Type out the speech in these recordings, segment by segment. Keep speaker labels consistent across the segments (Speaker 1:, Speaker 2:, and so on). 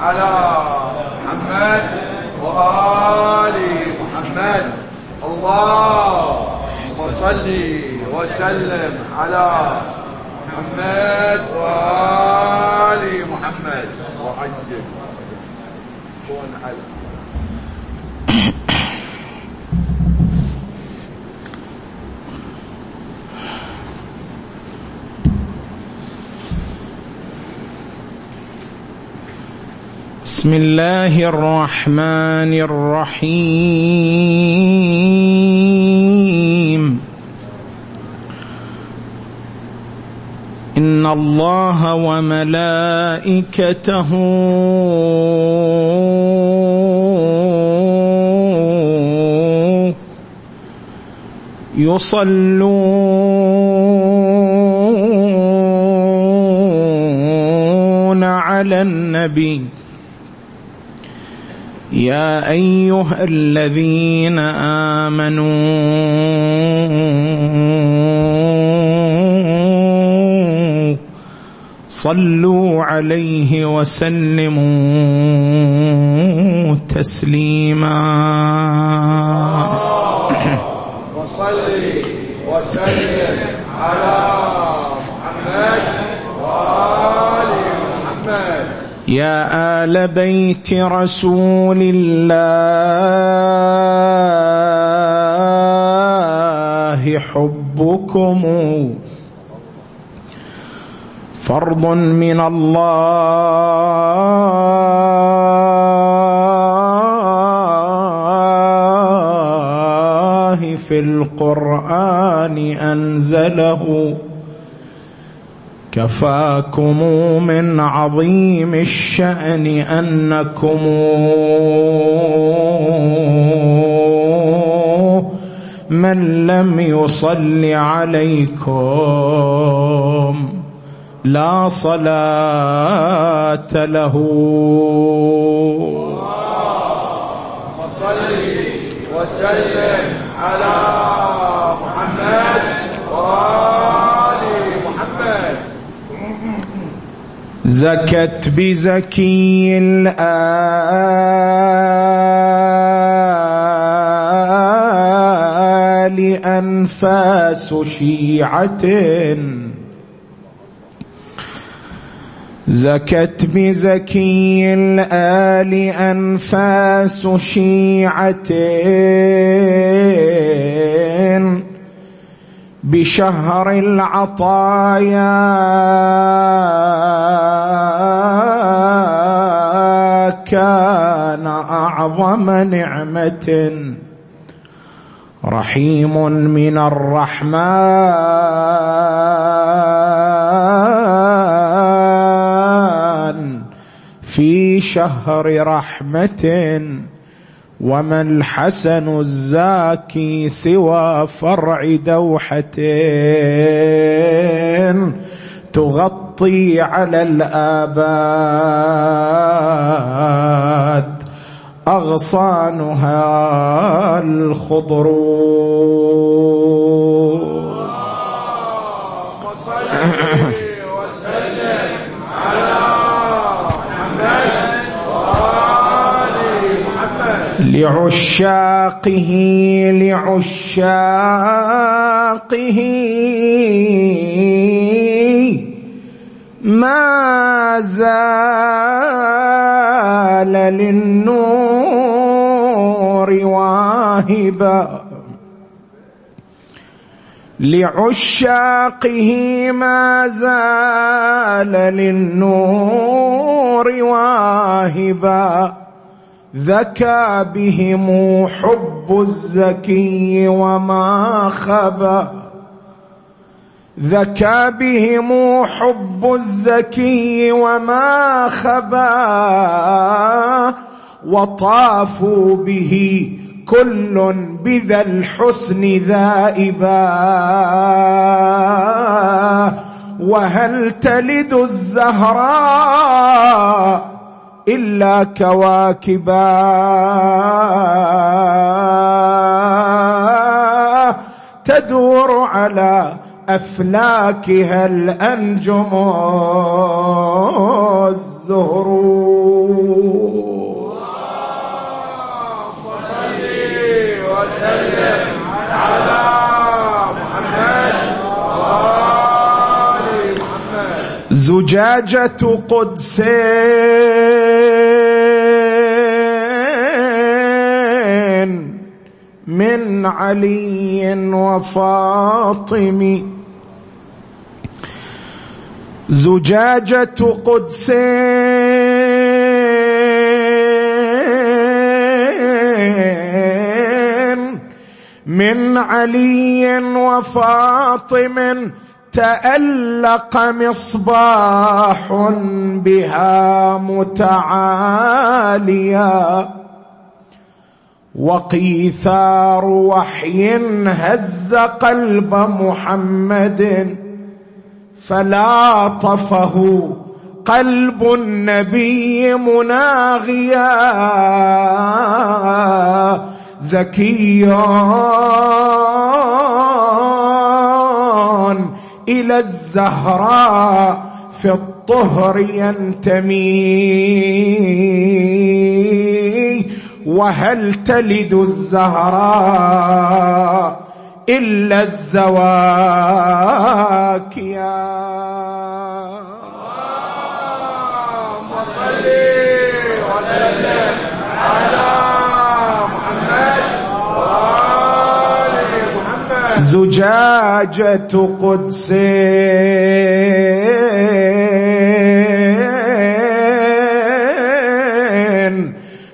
Speaker 1: على محمد وآل محمد. اللهم صل وسلم على محمد وآل محمد. وعجل. كون على.
Speaker 2: بسم الله الرحمن الرحيم. إن الله وملائكته يصلون على النبي. يا أيها الذين آمنوا صلوا عليه وسلموا تسليما.
Speaker 1: وصلي وسلم على محمد وآل محمد.
Speaker 2: يا آل بيت رسول الله حبكم فرض من الله في القرآن أنزله كفاكم من عظيم الشأن أنكم من لم يصل عليكم لا صلاة له.
Speaker 1: وصلي وسلم على محمد وآل
Speaker 2: زكت بزكي الآل أنفاس شيعة. زكت بزكي الآل أنفاس شيعة. بشهر العطايا. كان أعظم نعمة رحيم من الرحمن في شهر رحمة. وما الحسن الزاكي سوى فرع دوحة تغطي على الآباد أغصانها الخضر
Speaker 1: وصلي وسلم على محمد وآل محمد
Speaker 2: لعشاقه لعشاقه. ما زال للنور واهبا. لعشاقه ما زال للنور واهبا. ذكى بهم حب الزكي وما خبا ذكى بهم حب الزكي وما خبا وطافوا به كل بذا الحسن ذائبا. وهل تلد الزهراء إلا كواكبا. تدور على أفلاكها الأنجم الزهر زجاجة قدس من علي وفاطم زجاجة قدس من علي وفاطم تألق مصباح بها متعاليا وقيثار وحي هز قلب محمد فلاطفه قلب النبي مناغيا زكيا إلى الزهراء في الطهر ينتمي. وهل تلد الزهراء إلا الزواكيا
Speaker 1: اللهم صل وسلم على محمد وآل محمد
Speaker 2: زجاجة قدس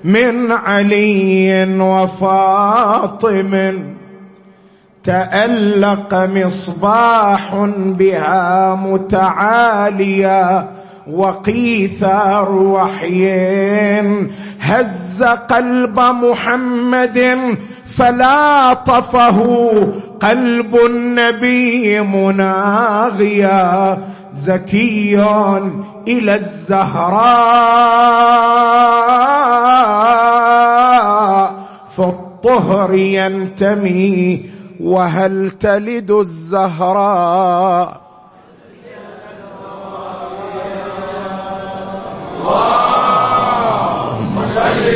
Speaker 2: من علي وفاطم تألق مصباح بها متعاليا وقيثار وحي هز قلب محمد فلاطفه قلب النبي مناغيا زكي إلى الزهراء. في الطهر ينتمي وهل تلد الزهراء؟
Speaker 1: صل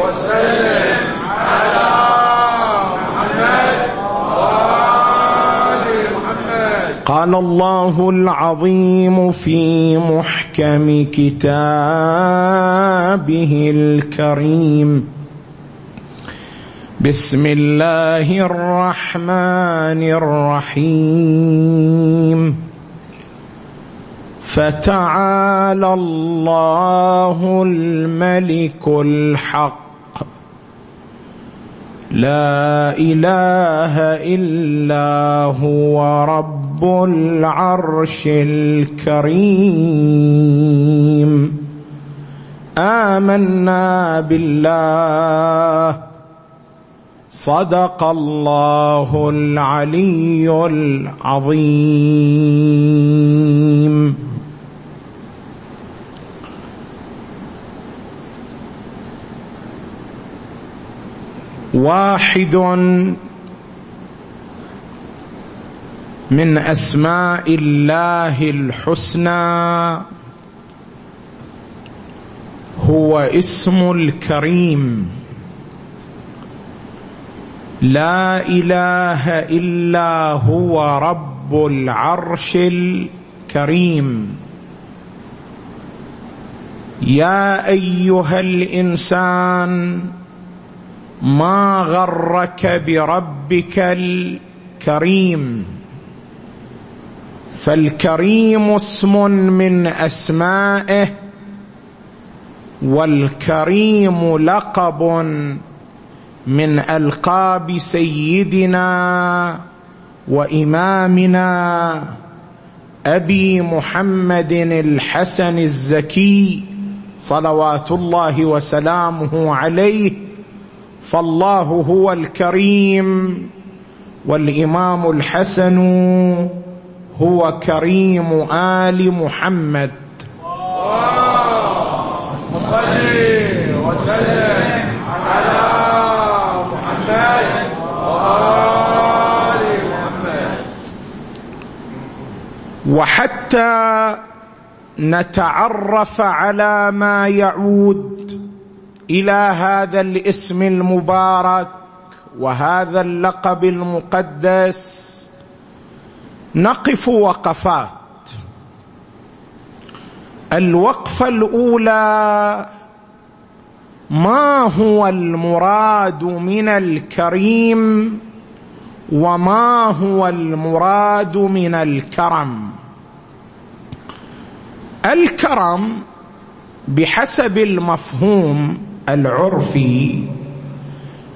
Speaker 1: وسلم على محمد وآل محمد
Speaker 2: قال الله العظيم في محكم كتابه الكريم. بسم الله الرحمن الرحيم. فتعالى الله الملك الحق. لا إله إلا هو رب العرش الكريم. آمنا بالله. صدق الله العلي العظيم. واحد من أسماء الله الحسنى. هو اسم الكريم. لا إله إلا هو رب العرش الكريم. يا أيها الإنسان ما غرك بربك الكريم. فالكريم اسم من أسمائه والكريم لقب من ألقاب سيدنا وإمامنا أبي محمد الحسن الزكي صلوات الله وسلامه عليه. فالله هو الكريم والإمام الحسن هو كريم آل محمد.
Speaker 1: وسلم على محمد وآل محمد
Speaker 2: وحتى نتعرف على ما يعود إلى هذا الاسم المبارك وهذا اللقب المقدس. نقف وقفات. الوقفة الأولى ما هو المراد من الكريم وما هو المراد من الكرم؟ الكرم بحسب المفهوم العرفي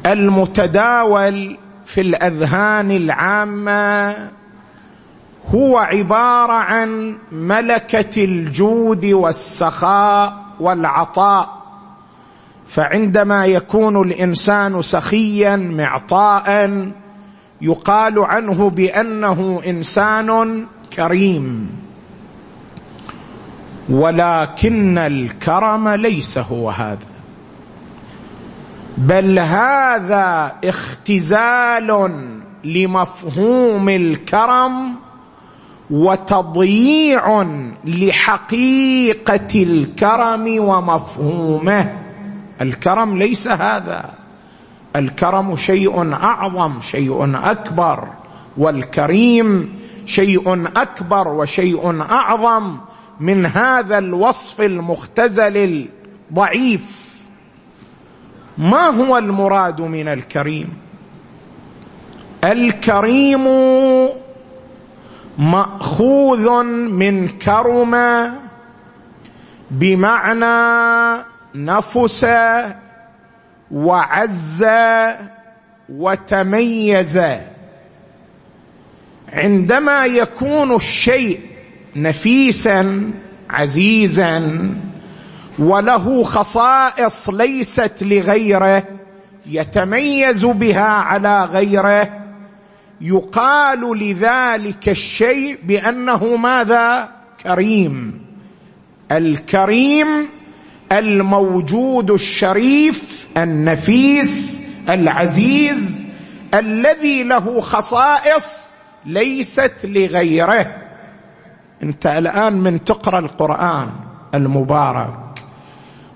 Speaker 2: المتداول في الأذهان العامة هو عبارة عن ملكة الجود والسخاء والعطاء. فعندما يكون الإنسان سخيا معطاء يقال عنه بأنه إنسان كريم. ولكن الكرم ليس هو هذا. بل هذا اختزال لمفهوم الكرم وتضييع لحقيقة الكرم ومفهومه. الكرم ليس هذا. الكرم شيء أعظم شيء أكبر والكريم شيء أكبر وشيء أعظم من هذا الوصف المختزل الضعيف. ما هو المراد من الكريم؟ الكريم مأخوذ من كرم بمعنى نفس وعز وتميز. عندما يكون الشيء نفيسا عزيزا وله خصائص ليست لغيره يتميز بها على غيره. يقال لذلك الشيء بأنه ماذا؟ كريم. الكريم الموجود الشريف النفيس العزيز الذي له خصائص ليست لغيره. انت الآن من تقرأ القرآن المبارك.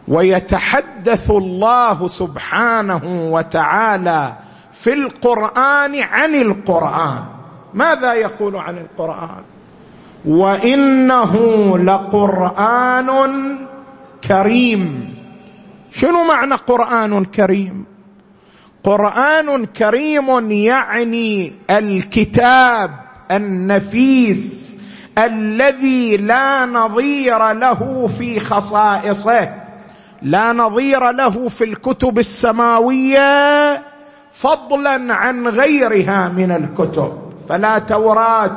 Speaker 2: ويتحدث الله سبحانه وتعالى في القرآن عن القرآن. ماذا يقول عن القرآن؟ وإنه لقرآن كريم. شنو معنى قرآن كريم؟ قرآن كريم يعني الكتاب النفيس الذي لا نظير له في خصائصه. لا نظير له في الكتب السماوية فضلا عن غيرها من الكتب. فلا توراه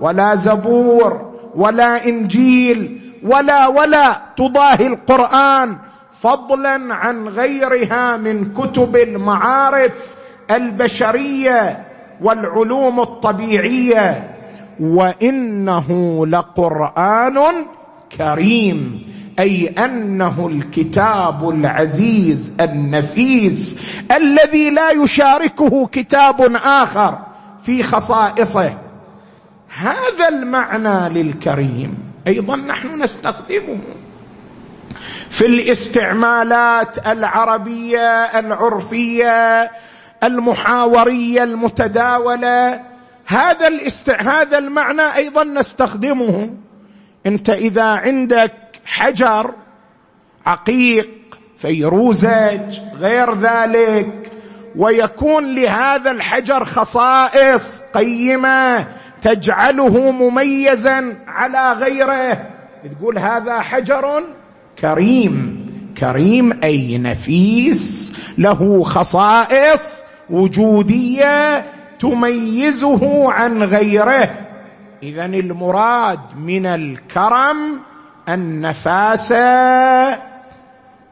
Speaker 2: ولا زبور ولا إنجيل ولا ولا تضاهي القرآن فضلا عن غيرها من كتب المعارف البشرية والعلوم الطبيعية. وإنه لقرآن كريم. أي أنه الكتاب العزيز النفيس الذي لا يشاركه كتاب آخر في خصائصه. هذا المعنى للكريم. أيضا نحن نستخدمه في الاستعمالات العربية العرفية المحاورية المتداولة. هذا الاست... هذا المعنى أيضا نستخدمه. أنت إذا عندك حجر عقيق فيروزج غير ذلك. ويكون لهذا الحجر خصائص قيمة تجعله مميزا على غيره. تقول هذا حجر كريم كريم أي نفيس له خصائص وجودية تميزه عن غيره. اذا المراد من الكرم النفاسه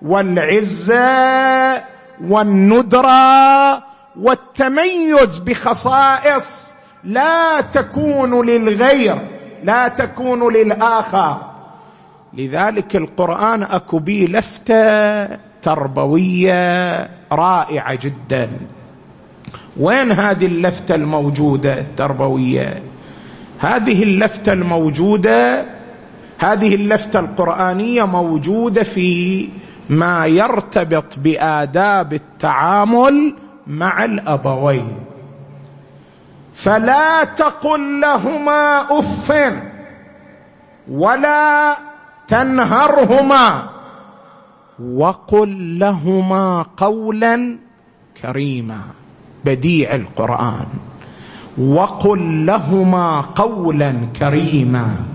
Speaker 2: والعزه والندره والتميز بخصائص لا تكون للغير لا تكون للآخر. لذلك القرآن أكو بي لفتة تربوية رائعة جدا. وين هذه اللفتة الموجودة التربوية؟ هذه اللفتة الموجودة هذه اللفتة القرآنية موجودة في ما يرتبط بآداب التعامل مع الأبوين. فلا تقل لهما أف ولا تنهرهما وقل لهما قولا كريما. بديع القرآن. وقل لهما قولا كريما.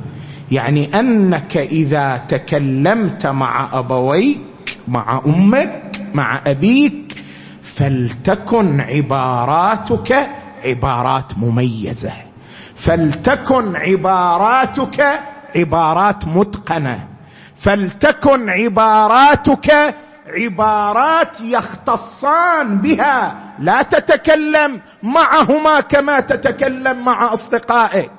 Speaker 2: يعني أنك إذا تكلمت مع أبويك مع أمك مع أبيك فلتكن عباراتك عبارات مميزة. فلتكن عباراتك عبارات متقنة. فلتكن عباراتك عبارات يختصان بها. لا تتكلم معهما كما تتكلم مع أصدقائك.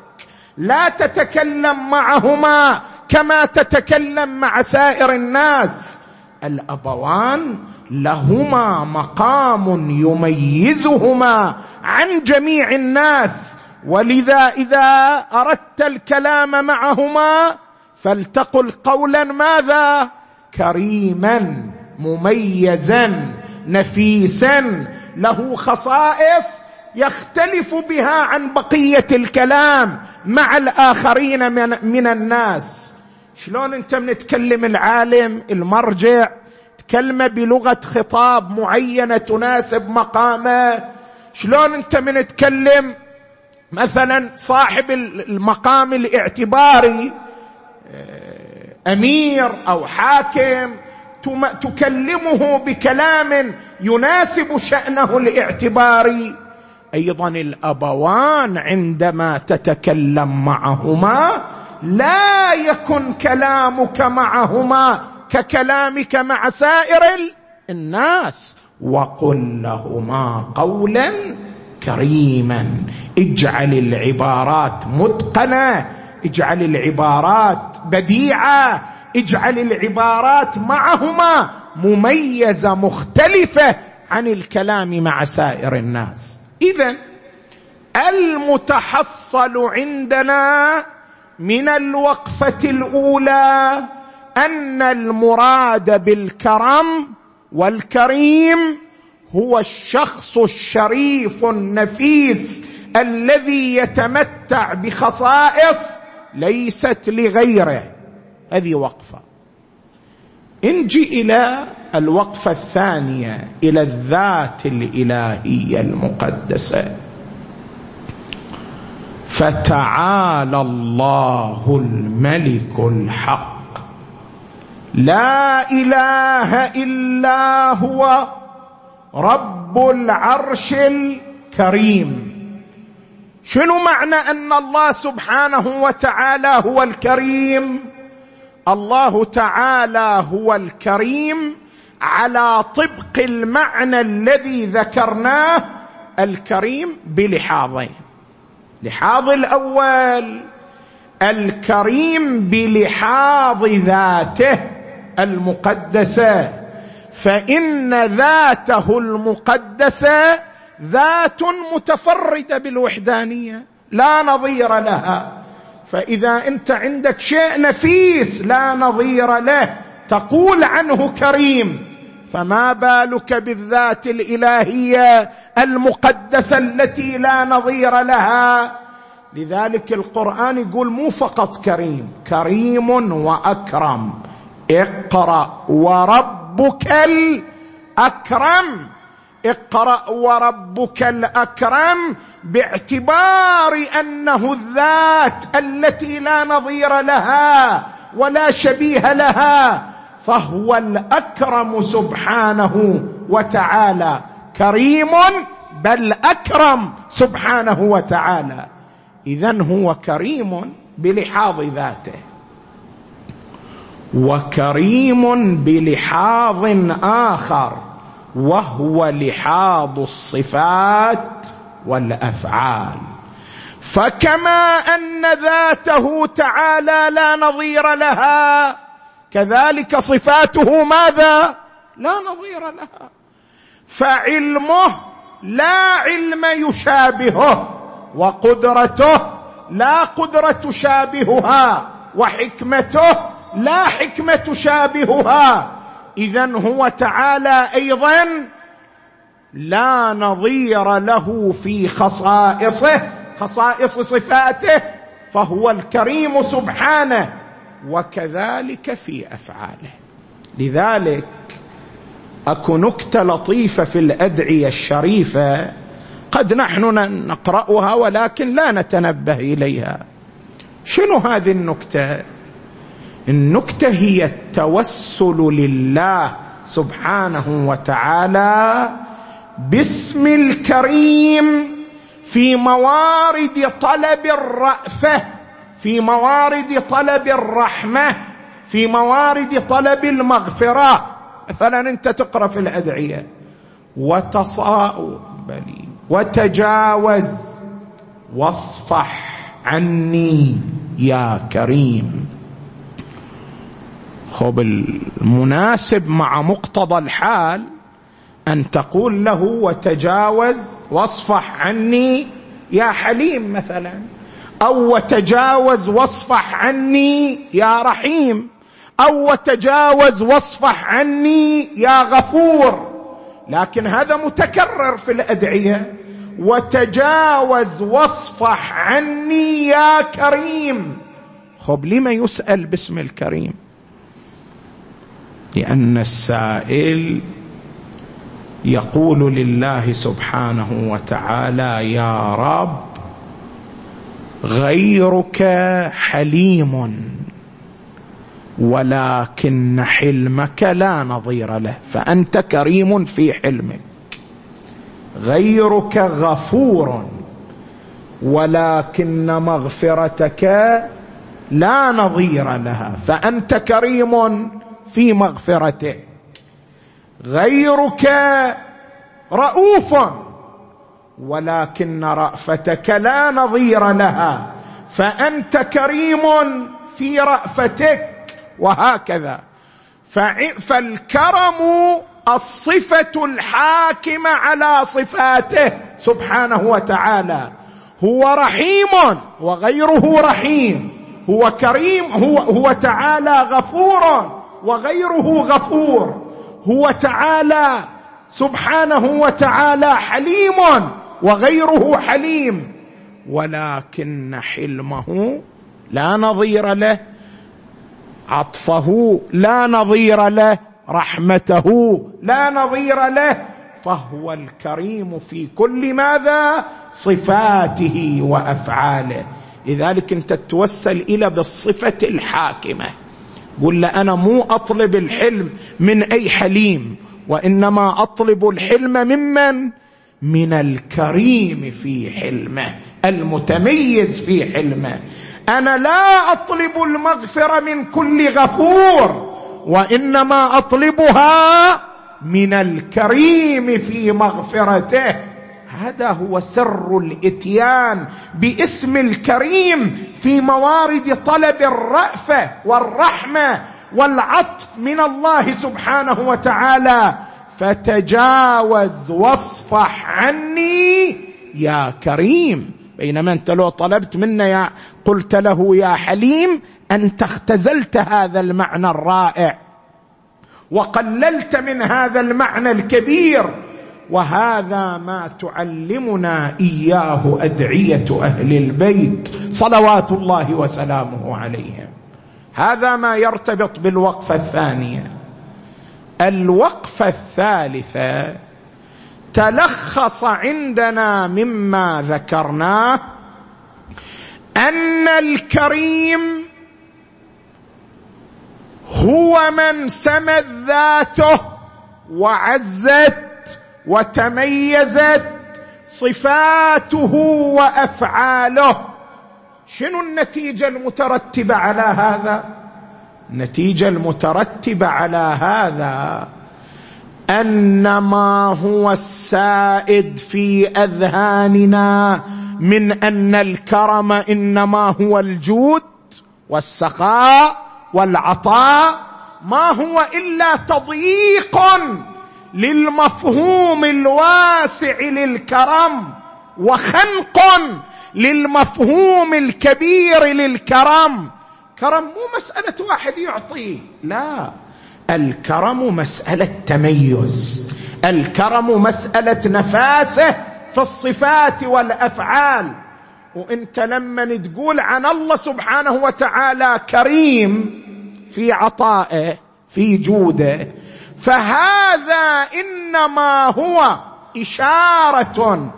Speaker 2: لا تتكلم معهما كما تتكلم مع سائر الناس. الأبوان لهما مقام يميزهما عن جميع الناس. ولذا إذا أردت الكلام معهما فلتقل قولا ماذا؟ كريما مميزا نفيسا له خصائص يختلف بها عن بقية الكلام مع الآخرين من, من الناس. شلون انت من تكلم العالم المرجع؟ تكلمه بلغة خطاب معينة تناسب مقامه. شلون انت من تكلم مثلا صاحب المقام الاعتباري آه، أمير أو حاكم تكلمه بكلام يناسب شأنه الاعتباري. أيضا الأبوان عندما تتكلم معهما لا يكن كلامك معهما ككلامك مع سائر الناس. وقل لهما قولا كريما. اجعل العبارات متقنة اجعل العبارات بديعة اجعل العبارات معهما مميزة مختلفة عن الكلام مع سائر الناس. اذا المتحصل عندنا من الوقفة الأولى أن المراد بالكرم والكريم هو الشخص الشريف النفيس الذي يتمتع بخصائص ليست لغيره. هذه وقفة. انجي إلى الوقفة الثانية إلى الذات الإلهية المقدسة. فتعالى الله الملك الحق. لا إله إلا هو رب العرش الكريم. شنو معنى أن الله سبحانه وتعالى هو الكريم؟ الله تعالى هو الكريم على طبق المعنى الذي ذكرناه الكريم بلحاظين. لحاظ الأول الكريم بلحاظ ذاته المقدسة. فإن ذاته المقدسة ذات متفردة بالوحدانية لا نظير لها. فإذا أنت عندك شيء نفيس لا نظير له. تقول عنه كريم. فما بالك بالذات الإلهية المقدسة التي لا نظير لها؟ لذلك القرآن يقول مو فقط كريم كريم وأكرم. اقرأ وربك الأكرم. اقرأ وربك الأكرم باعتبار أنه الذات التي لا نظير لها ولا شبيه لها. فهو الأكرم سبحانه وتعالى. كريم بل أكرم سبحانه وتعالى. اذا هو كريم بلحاظ ذاته. وكريم بلحاظ آخر وهو لحاظ الصفات والأفعال. فكما أن ذاته تعالى لا نظير لها كذلك صفاته ماذا؟ لا نظير لها. فعلمه لا علم يشابهه وقدرته لا قدرة تشابهها وحكمته لا حكمة تشابهها. اذا هو تعالى أيضا لا نظير له في خصائصه خصائص صفاته فهو الكريم سبحانه. وكذلك في أفعاله. لذلك أكو نكتة لطيفة في الأدعية الشريفة قد نحن نقرأها ولكن لا نتنبه إليها. شنو هذه النكتة؟ النكتة هي التوسل لله سبحانه وتعالى باسم الكريم في موارد طلب الرأفة. في موارد طلب الرحمة في موارد طلب المغفرة. مثلا انت تقرأ في الأدعية. وتصاء بلي وتجاوز واصفح عني يا كريم. خب المناسب مع مقتضى الحال أن تقول له وتجاوز واصفح عني يا حليم مثلا. أو وتجاوز واصفح عني يا رحيم. أو وتجاوز واصفح عني يا غفور. لكن هذا متكرر في الأدعية. وتجاوز واصفح عني يا كريم. خب لما يسأل باسم الكريم؟ لأن السائل يقول لله سبحانه وتعالى يا رب غيرك حليم ولكن حلمك لا نظير له فأنت كريم في حلمك. غيرك غفور ولكن مغفرتك لا نظير لها فأنت كريم في مغفرتك. غيرك رؤوف. ولكن رأفتك لا نظير لها فأنت كريم في رأفتك وهكذا. فالكرم الصفة الحاكمه على صفاته سبحانه وتعالى. هو رحيم وغيره رحيم هو كريم هو هو تعالى غفور وغيره غفور. هو تعالى سبحانه وتعالى حليم وغيره حليم ولكن حلمه لا نظير له عطفه لا نظير له رحمته لا نظير له فهو الكريم في كل ماذا؟ صفاته وأفعاله. لذلك انت تتوسل إلى بالصفة الحاكمة. قل له أنا مو أطلب الحلم من أي حليم وإنما أطلب الحلم ممن؟ من الكريم في حلمه المتميز في حلمه. أنا لا أطلب المغفرة من كل غفور وإنما أطلبها من الكريم في مغفرته. هذا هو سر الإتيان باسم الكريم في موارد طلب الرأفة والرحمة والعطف من الله سبحانه وتعالى. فتجاوز واصفح عني يا كريم. بينما انت لو طلبت منا يا قلت له يا حليم أنت اختزلت هذا المعنى الرائع. وقللت من هذا المعنى الكبير. وهذا ما تعلمنا إياه أدعية أهل البيت صلوات الله وسلامه عليهم. هذا ما يرتبط بالوقفة الثانية. الوقفه الثالثه تلخص عندنا مما ذكرناه أن الكريم هو من سمت ذاته وعزت وتميزت صفاته وأفعاله. شنو النتيجة المترتبة على هذا؟ النتيجه المترتبة على هذا أن ما هو السائد في أذهاننا من أن الكرم إنما هو الجود والسخاء والعطاء ما هو إلا تضييق للمفهوم الواسع للكرم وخنق للمفهوم الكبير للكرم. كرم مو مسألة واحد يعطي. لا. الكرم مسألة تميز. الكرم مسألة نفاسه في الصفات والأفعال. وانت لما تقول عن الله سبحانه وتعالى كريم في عطائه في جوده فهذا إنما هو إشارة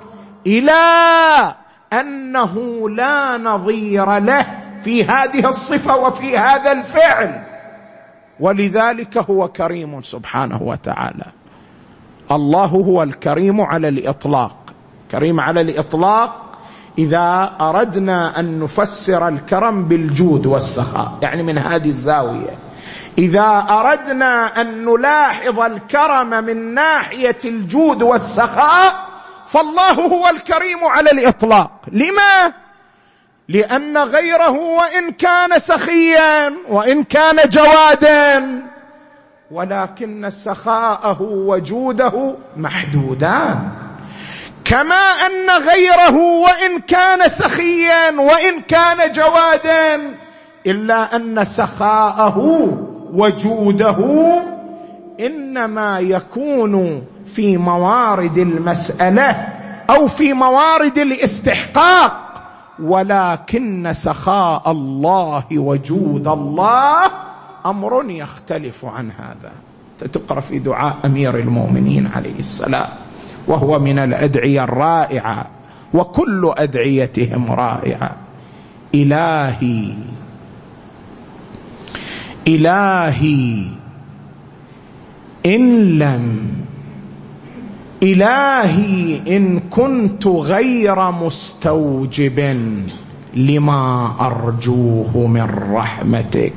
Speaker 2: إلى أنه لا نظير له في هذه الصفة وفي هذا الفعل. ولذلك هو كريم سبحانه وتعالى. الله هو الكريم على الإطلاق. كريم على الإطلاق إذا أردنا أن نفسر الكرم بالجود والسخاء. يعني من هذه الزاوية. إذا أردنا أن نلاحظ الكرم من ناحية الجود والسخاء فالله هو الكريم على الإطلاق. لما؟ لأن غيره وإن كان سخيا وإن كان جوادا. ولكن سخاءه وجوده محدودان. كما أن غيره وإن كان سخيا وإن كان جوادا إلا أن سخاءه وجوده إنما يكون في موارد المسألة أو في موارد الاستحقاق. ولكن سخاء الله وجود الله أمر يختلف عن هذا. تقرأ في دعاء أمير المؤمنين عليه السلام وهو من الأدعية الرائعة وكل أدعيتهم رائعة. إلهي إلهي إن لم إلهي إن كنت غير مستوجب لما أرجوه من رحمتك.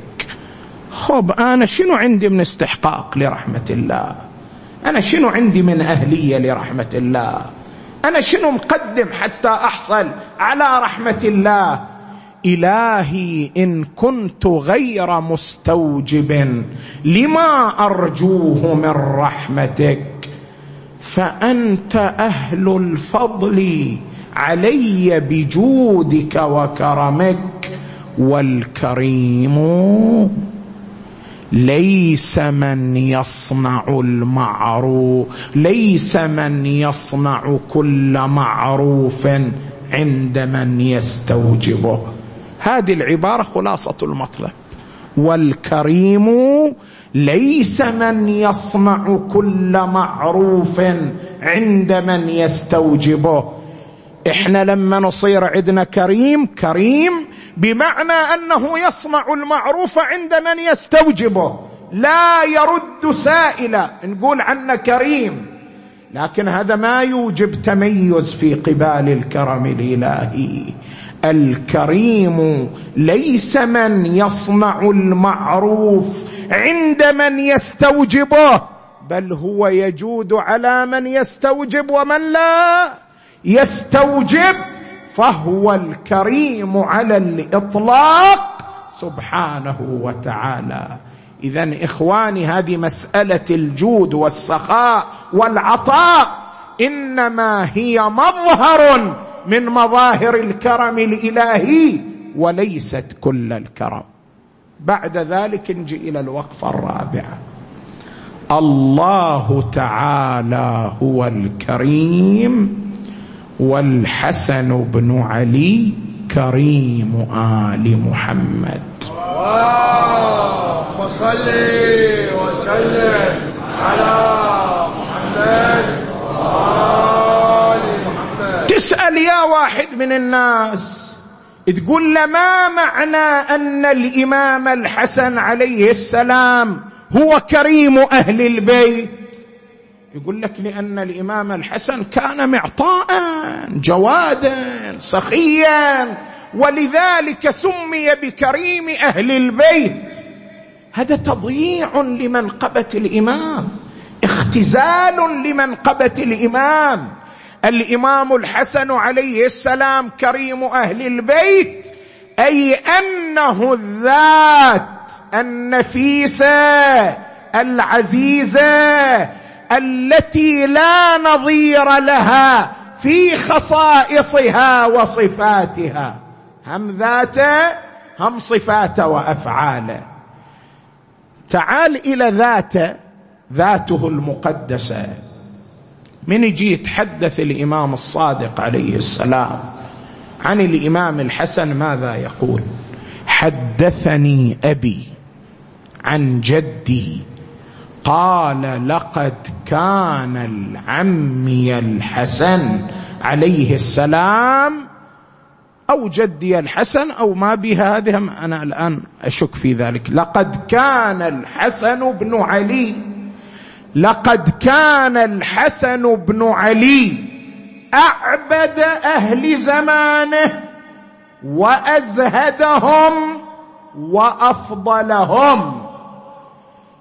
Speaker 2: خب أنا شنو عندي من استحقاق لرحمة الله؟ أنا شنو عندي من أهلية لرحمة الله؟ أنا شنو مقدم حتى أحصل على رحمة الله؟ إلهي إن كنت غير مستوجب لما أرجوه من رحمتك. فأنت أهل الفضل علي بجودك وكرمك والكريم ليس من يصنع المعروف ليس من يصنع كل معروف عند من يستوجبه. هذه العبارة خلاصة المطلب والكريم ليس من يصنع كل معروف عند من يستوجبه. إحنا لما نصير عندنا كريم كريم بمعنى أنه يصنع المعروف عند من يستوجبه. لا يرد سائلا نقول عنه كريم لكن هذا ما يوجب تميز في قبال الكرم الإلهي. الكريم ليس من يصنع المعروف عند من يستوجبه بل هو يجود على من يستوجب ومن لا يستوجب فهو الكريم على الإطلاق سبحانه وتعالى. اذا إخواني هذه مسألة الجود والسخاء والعطاء إنما هي مظهر من مظاهر الكرم الإلهي وليست كل الكرم. بعد ذلك نجي إلى الوقفة الرابعة. الله تعالى هو الكريم والحسن بن علي كريم آل محمد.
Speaker 1: اللهم صل وسلم على محمد
Speaker 2: تسال يا واحد من الناس. تقول له ما معنى أن الإمام الحسن عليه السلام هو كريم أهل البيت؟ يقول لك لأن الإمام الحسن كان معطاء جوادا سخيا ولذلك سمي بكريم أهل البيت. هذا تضييع لمنقبة الإمام اختزال لمنقبة الإمام. الإمام الحسن عليه السلام كريم أهل البيت أي أنه الذات النفيسه العزيزه التي لا نظير لها في خصائصها وصفاتها. هم ذاته هم صفاته وافعاله تعال إلى ذاته ذاته المقدسة. من يجي يتحدث الإمام الصادق عليه السلام عن الإمام الحسن ماذا يقول؟ حدثني أبي عن جدي قال لقد كان العمي الحسن عليه السلام أو جدي الحسن أو ما بهذه أنا الآن أشك في ذلك. لقد كان الحسن بن علي لقد كان الحسن بن علي أعبد أهل زمانه وأزهدهم وأفضلهم.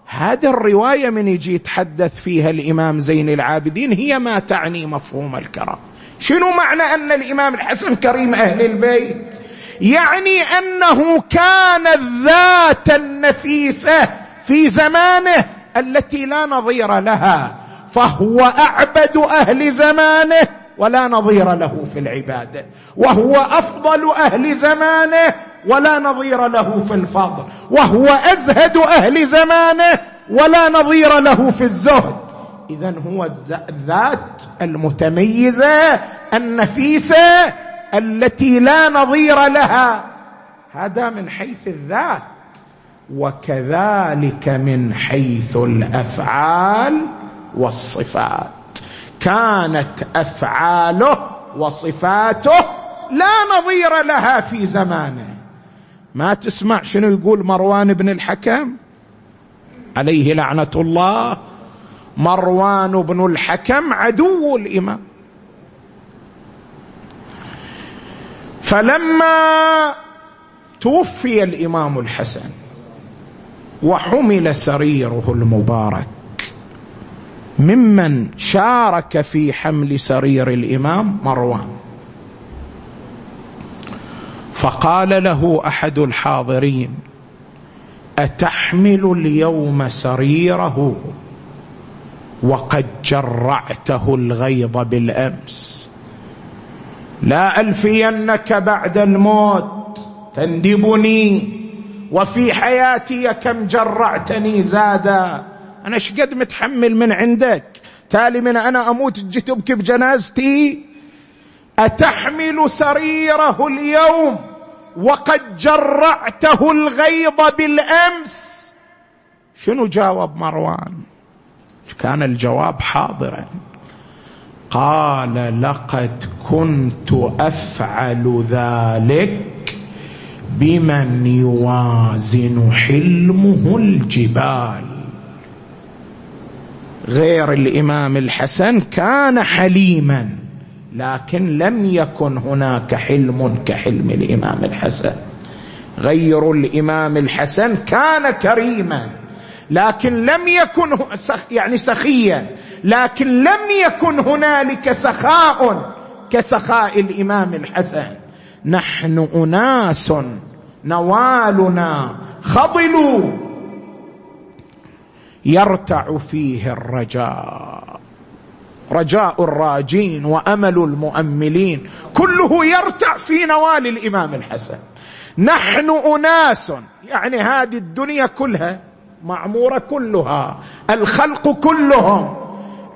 Speaker 2: هذه الرواية من يجي يتحدث فيها الإمام زين العابدين هي ما تعني مفهوم الكرم شنو معنى أن الإمام الحسن كريم أهل البيت؟ يعني أنه كان الذات النفيسة في زمانه التي لا نظير لها فهو أعبد أهل زمانه ولا نظير له في العباده وهو أفضل أهل زمانه ولا نظير له في الفضل. وهو أزهد أهل زمانه ولا نظير له في الزهد. اذا هو الذات المتميزة النفيسة التي لا نظير لها. هذا من حيث الذات. وكذلك من حيث الأفعال والصفات. كانت أفعاله وصفاته لا نظير لها في زمانه. ما تسمع شنو يقول مروان بن الحكم؟ عليه لعنة الله. مروان بن الحكم عدو الإمام. فلما توفي الإمام الحسن وحمل سريره المبارك ممن شارك في حمل سرير الإمام مروان. فقال له أحد الحاضرين أتحمل اليوم سريره وقد جرعته الغيظ بالأمس. لا ألفينك بعد الموت تندبني وفي حياتي كم جرعتني زادا. أنا شقد متحمل من عندك؟ تالي من أنا أموت تجي تبكي بجنازتي أتحمل سريره اليوم وقد جرعته الغيظ بالأمس؟ شنو جاوب مروان؟ كان الجواب حاضرا. قال لقد كنت أفعل ذلك بمن يوازن حلمه الجبال. غير الإمام الحسن كان حليما لكن لم يكن هناك حلم كحلم الإمام الحسن. غير الإمام الحسن كان كريما لكن لم يكن يعني سخيا لكن لم يكن هنالك سخاء كسخاء الإمام الحسن. نحن أناس نوالنا خضلوا. يرتع فيه الرجاء رجاء الراجين وأمل المؤملين. كله يرتع في نوال الإمام الحسن. نحن أناس. يعني هذه الدنيا كلها معمورة كلها الخلق كلهم.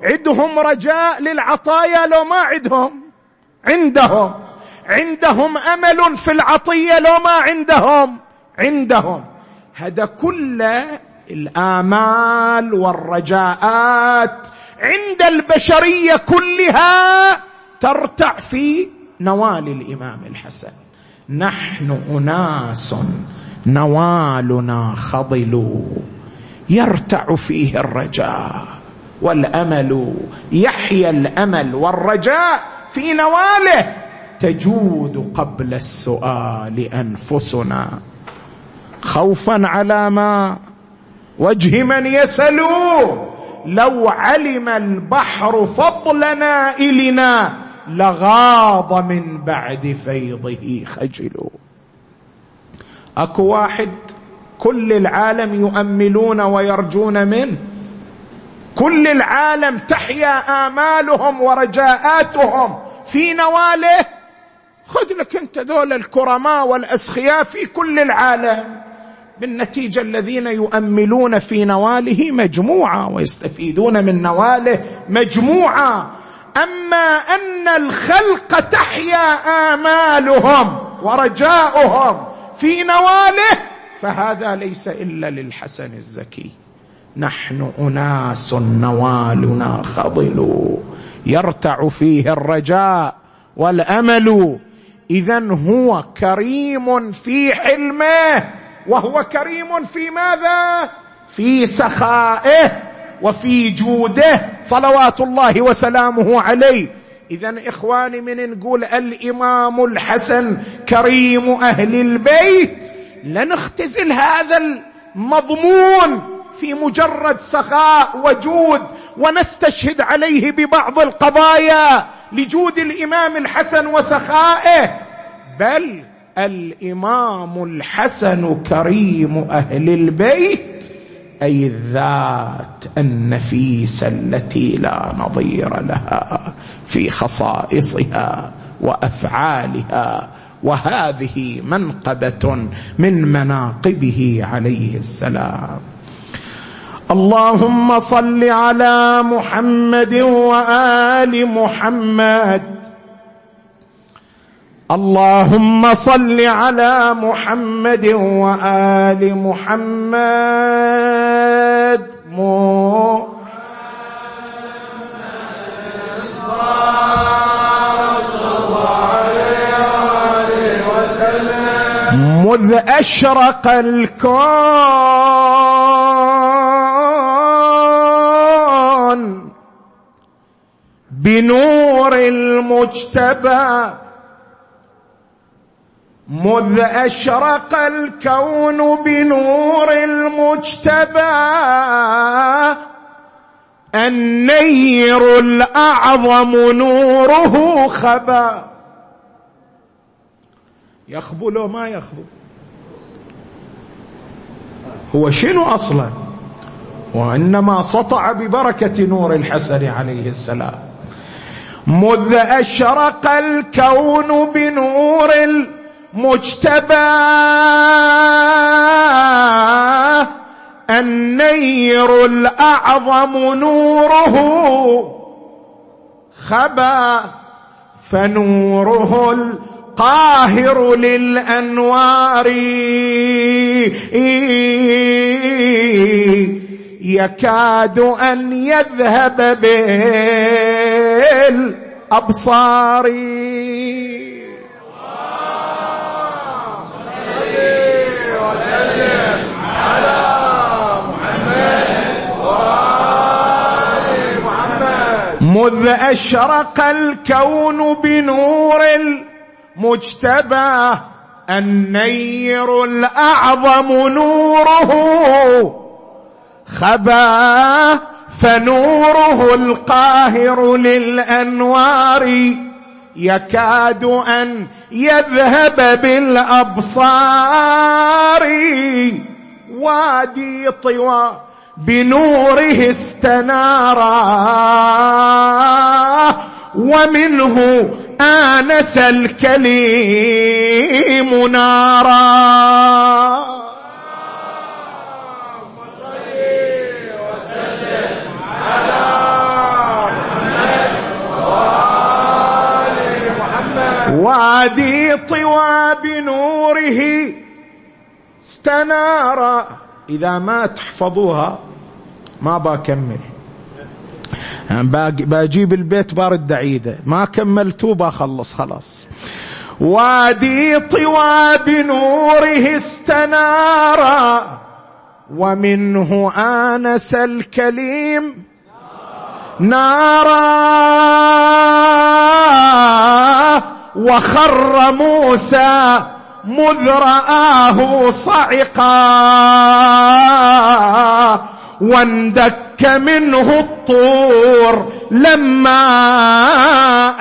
Speaker 2: عندهم رجاء للعطايا لو ما عندهم عندهم. عندهم أمل في العطية لو ما عندهم. عندهم. هذا كله الآمال والرجاءات عند البشرية كلها ترتع في نوال الإمام الحسن. نحن أناس نوالنا خضل. يرتع فيه الرجاء والأمل. يحيا الأمل والرجاء في نواله. تجود قبل السؤال أنفسنا. خوفا على ما وجه من يسلو لو علم البحر فضل نائلنا لغاض من بعد فيضه خجل. أكو واحد كل العالم يؤملون ويرجون منه. كل العالم تحيا آمالهم ورجاءاتهم في نواله. خذ لك انت ذول الكرماء والأسخياء في كل العالم. بالنتيجة الذين يؤملون في نواله مجموعة ويستفيدون من نواله مجموعة. أما أن الخلق تحيا آمالهم ورجاؤهم في نواله فهذا ليس إلا للحسن الزكي. نحن أناس نوالنا خضل يرتع فيه الرجاء والأمل اذا هو كريم في حلمه. وهو كريم في ماذا؟ في سخائه وفي جوده. صلوات الله وسلامه عليه. اذا إخواني من نقول الإمام الحسن كريم أهل البيت. لنختزل هذا المضمون. في مجرد سخاء وجود ونستشهد عليه ببعض القضايا لجود الإمام الحسن وسخائه بل الإمام الحسن كريم أهل البيت أي الذات النفيسه التي لا نظير لها في خصائصها وأفعالها وهذه منقبة من مناقبه عليه السلام. اللهم صل على محمد وآل محمد. اللهم صل على محمد وآل محمد. مذ أشرق الكون. بنور المجتبى مذ أشرق الكون بنور المجتبى. النير الأعظم نوره خبا. يخبو لو ما يخبو هو شنو أصلا؟ وإنما سطع ببركة نور الحسن عليه السلام. مذ أشرق الكون بنور المجتبى النير الأعظم نوره خبا فنوره القاهر للأنوار. يكاد أن يذهب بالابصار مذ أشرق الكون بنور مجتبى النير الأعظم نوره خبا فنوره القاهر للأنوار يكاد أن يذهب بالأبصار. وادي طوى بنوره استنارا ومنه آنس الكليم نارا. وادي طوى بنوره استنارا إذا ما تحفظوها ما بكمل بجيب البيت بارد عيده ما كملتوه بخلص خلاص. وادي طوى بنوره استنارا ومنه آنس الكليم نارا. وخر موسى مذ رآه صعقا واندك منه الطور لما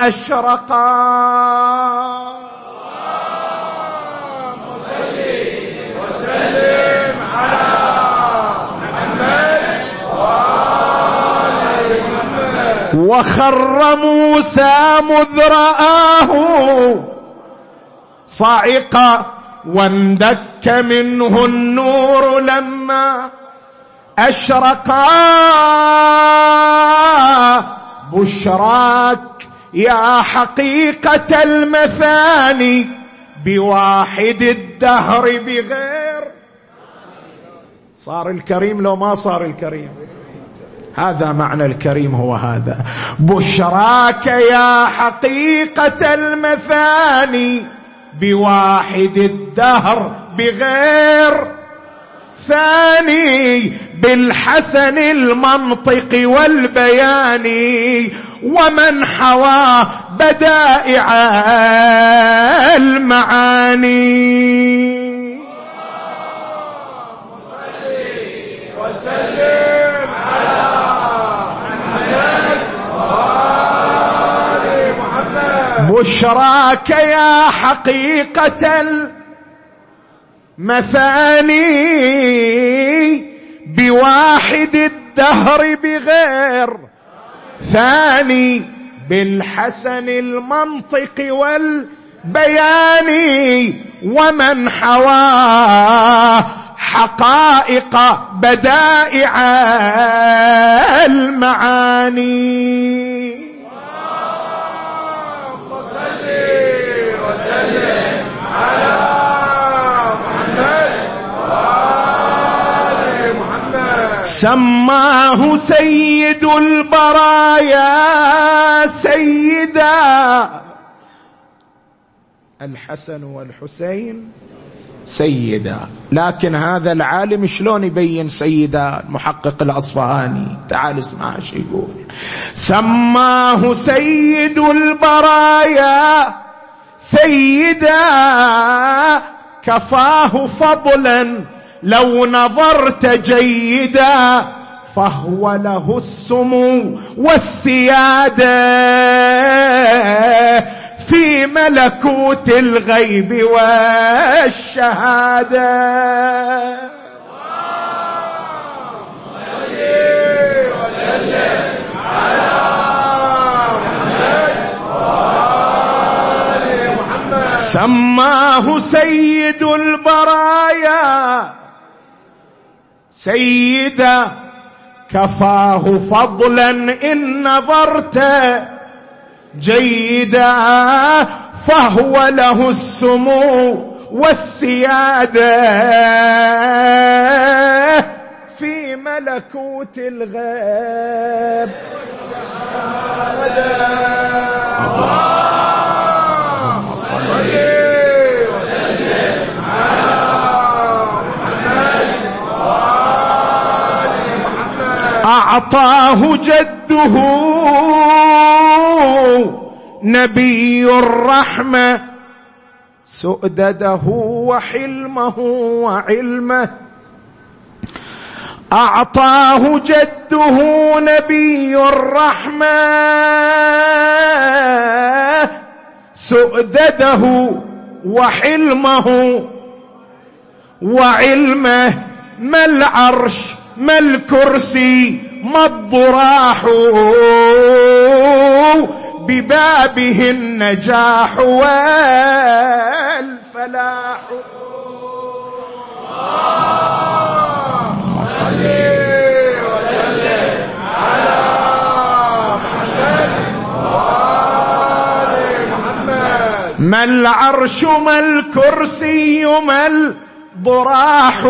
Speaker 2: أشرقا. وخر موسى مذ رآه صعق واندك منه النور لما أشرقا بشراك يا حقيقة المثاني بواحد الدهر بغير. صار الكريم لو ما صار الكريم. هذا معنى الكريم هو هذا. بشراك يا حقيقة المثاني بواحد الدهر بغير ثاني بالحسن المنطق والبيان ومن حوى بدائع المعاني
Speaker 1: وسلم على محمد وآل محمد
Speaker 2: بشراك يا حقيقة المثاني بواحد الدهر بغير ثاني بالحسن المنطق والبيان ومن حواه حقائق بدائع المعاني
Speaker 1: اللهم صل وسلم على محمد وآل محمد
Speaker 2: سماه سيد البرايا سيدا. الحسن والحسين سيدا. لكن هذا العالم شلون يبين سيدا؟ المحقق الأصفهاني. تعال اسمع إيش يقول. سماه سيد البرايا سيدا. كفاه فضلا لو نظرت جيدا فهو له السمو والسيادة. في ملكوت الغيب والشهادة. سماه سيد البرايا. سيدا كفاه فضلا إن نظرت. جيدا فهو له السمو والسياده في ملكوت الغيب.
Speaker 1: اللهم صل وسلم على محمد وآل
Speaker 2: أعطاه جده نبي الرحمة سؤدده وحلمه وعلمه. أعطاه جده نبي الرحمة سؤدده وحلمه وعلمه. ما العرش ما الكرسي ما الضراح ببابه النجاح والفلاح.
Speaker 1: صل وسلم على محمد وآل محمد
Speaker 2: ما العرش ما الكرسي ما الضراح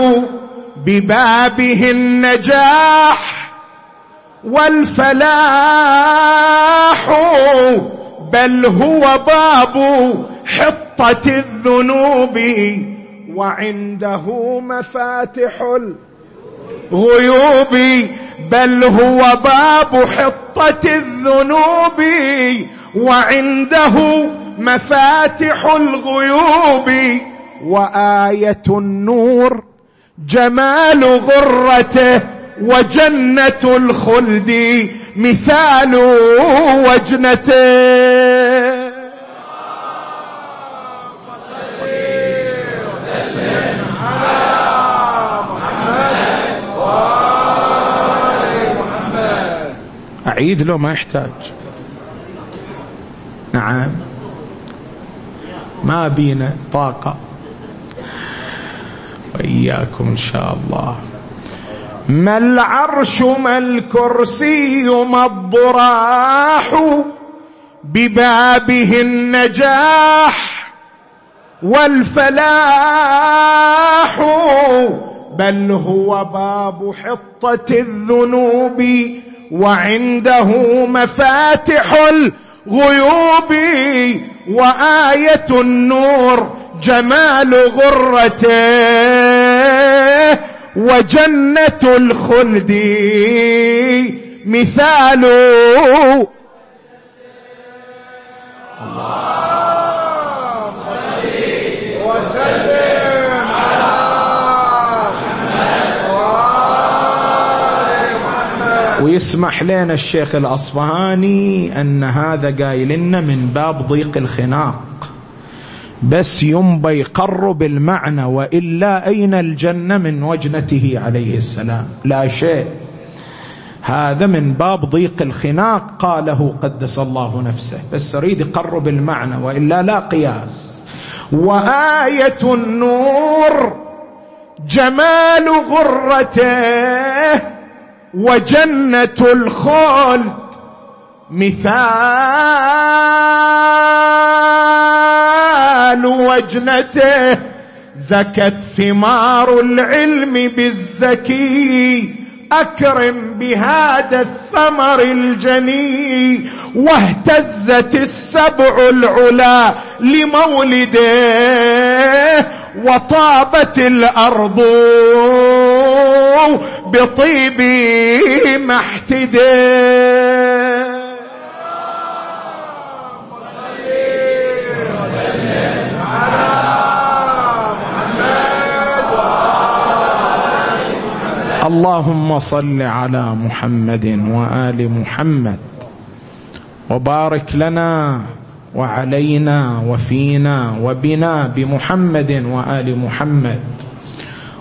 Speaker 2: ببابه النجاح والفلاح بل هو باب حطة الذنوب وعنده مفاتح الغيوب بل هو باب حطة الذنوب وعنده مفاتح الغيوب وآية النور جمال غرته. وجنة الخلد مثال وجنته أعيد له ما يحتاج. نعم. ما بينا طاقة. وإياكم إن شاء الله. ما العرش ما الكرسي ما الضراح ببابه النجاح والفلاح بل هو باب حطة الذنوب وعنده مفاتح الغيوب وآية النور جمال غرته وجنة الخلد. مثال.
Speaker 1: وسلم على
Speaker 2: ويسمح لنا الشيخ الأصفهاني أن هذا قايل لنا من باب ضيق الخناق. بس ينبى يقرب المعنى وإلا أين الجنة من وجنته عليه السلام؟ لا شيء. هذا من باب ضيق الخناق قاله قدس الله نفسه. بس أريد يقرب المعنى وإلا لا قياس. وآية النور جمال غرته وجنة الخلد مثال. وجنته زكت ثمار العلم بالزكي أكرم بهذا الثمر الجني واهتزت السبع العلا لمولده وطابت الأرض بطيب محتده. اللهم صل على محمد وآل محمد وبارك لنا وعلينا وفينا وبنا بمحمد وآل محمد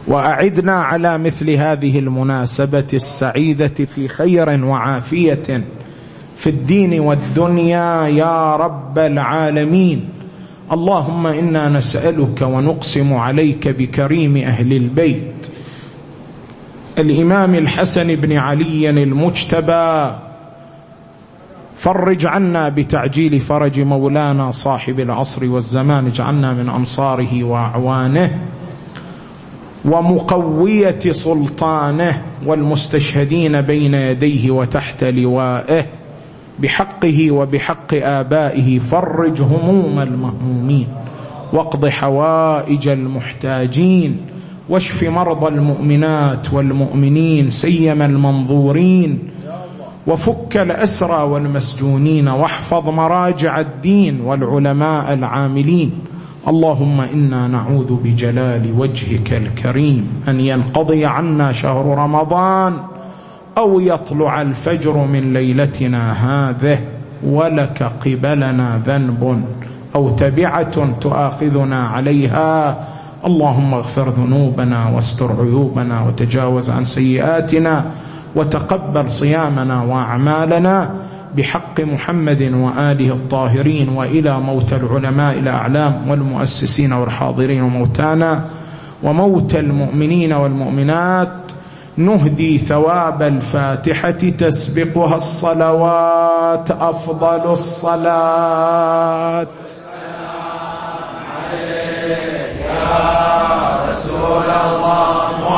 Speaker 2: وأعدنا على مثل هذه المناسبة السعيدة في خير وعافية في الدين والدنيا يا رب العالمين. اللهم إنا نسألك ونقسم عليك بكريم أهل البيت الإمام الحسن بن علي المجتبى. فرج عنا بتعجيل فرج مولانا صاحب العصر والزمان اجعلنا من أنصاره وأعوانه ومقوية سلطانه والمستشهدين بين يديه وتحت لوائه. بحقه وبحق آبائه فرج هموم المهمومين واقض حوائج المحتاجين. واشف مرضى المؤمنات والمؤمنين سيما المنظورين. وفك الأسرى والمسجونين واحفظ مراجع الدين والعلماء العاملين. اللهم إنا نعوذ بجلال وجهك الكريم أن ينقضي عنا شهر رمضان أو يطلع الفجر من ليلتنا هذه ولك قبلنا ذنب أو تبعة تؤاخذنا عليها. اللهم اغفر ذنوبنا واستر عيوبنا وتجاوز عن سيئاتنا وتقبل صيامنا وأعمالنا بحق محمد وآله الطاهرين وإلى موت العلماء الأعلام والمؤسسين والحاضرين وموتانا وموت المؤمنين والمؤمنات نهدي ثواب الفاتحة تسبقها الصلوات أفضل الصلاة.
Speaker 1: رسول الله